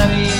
salir.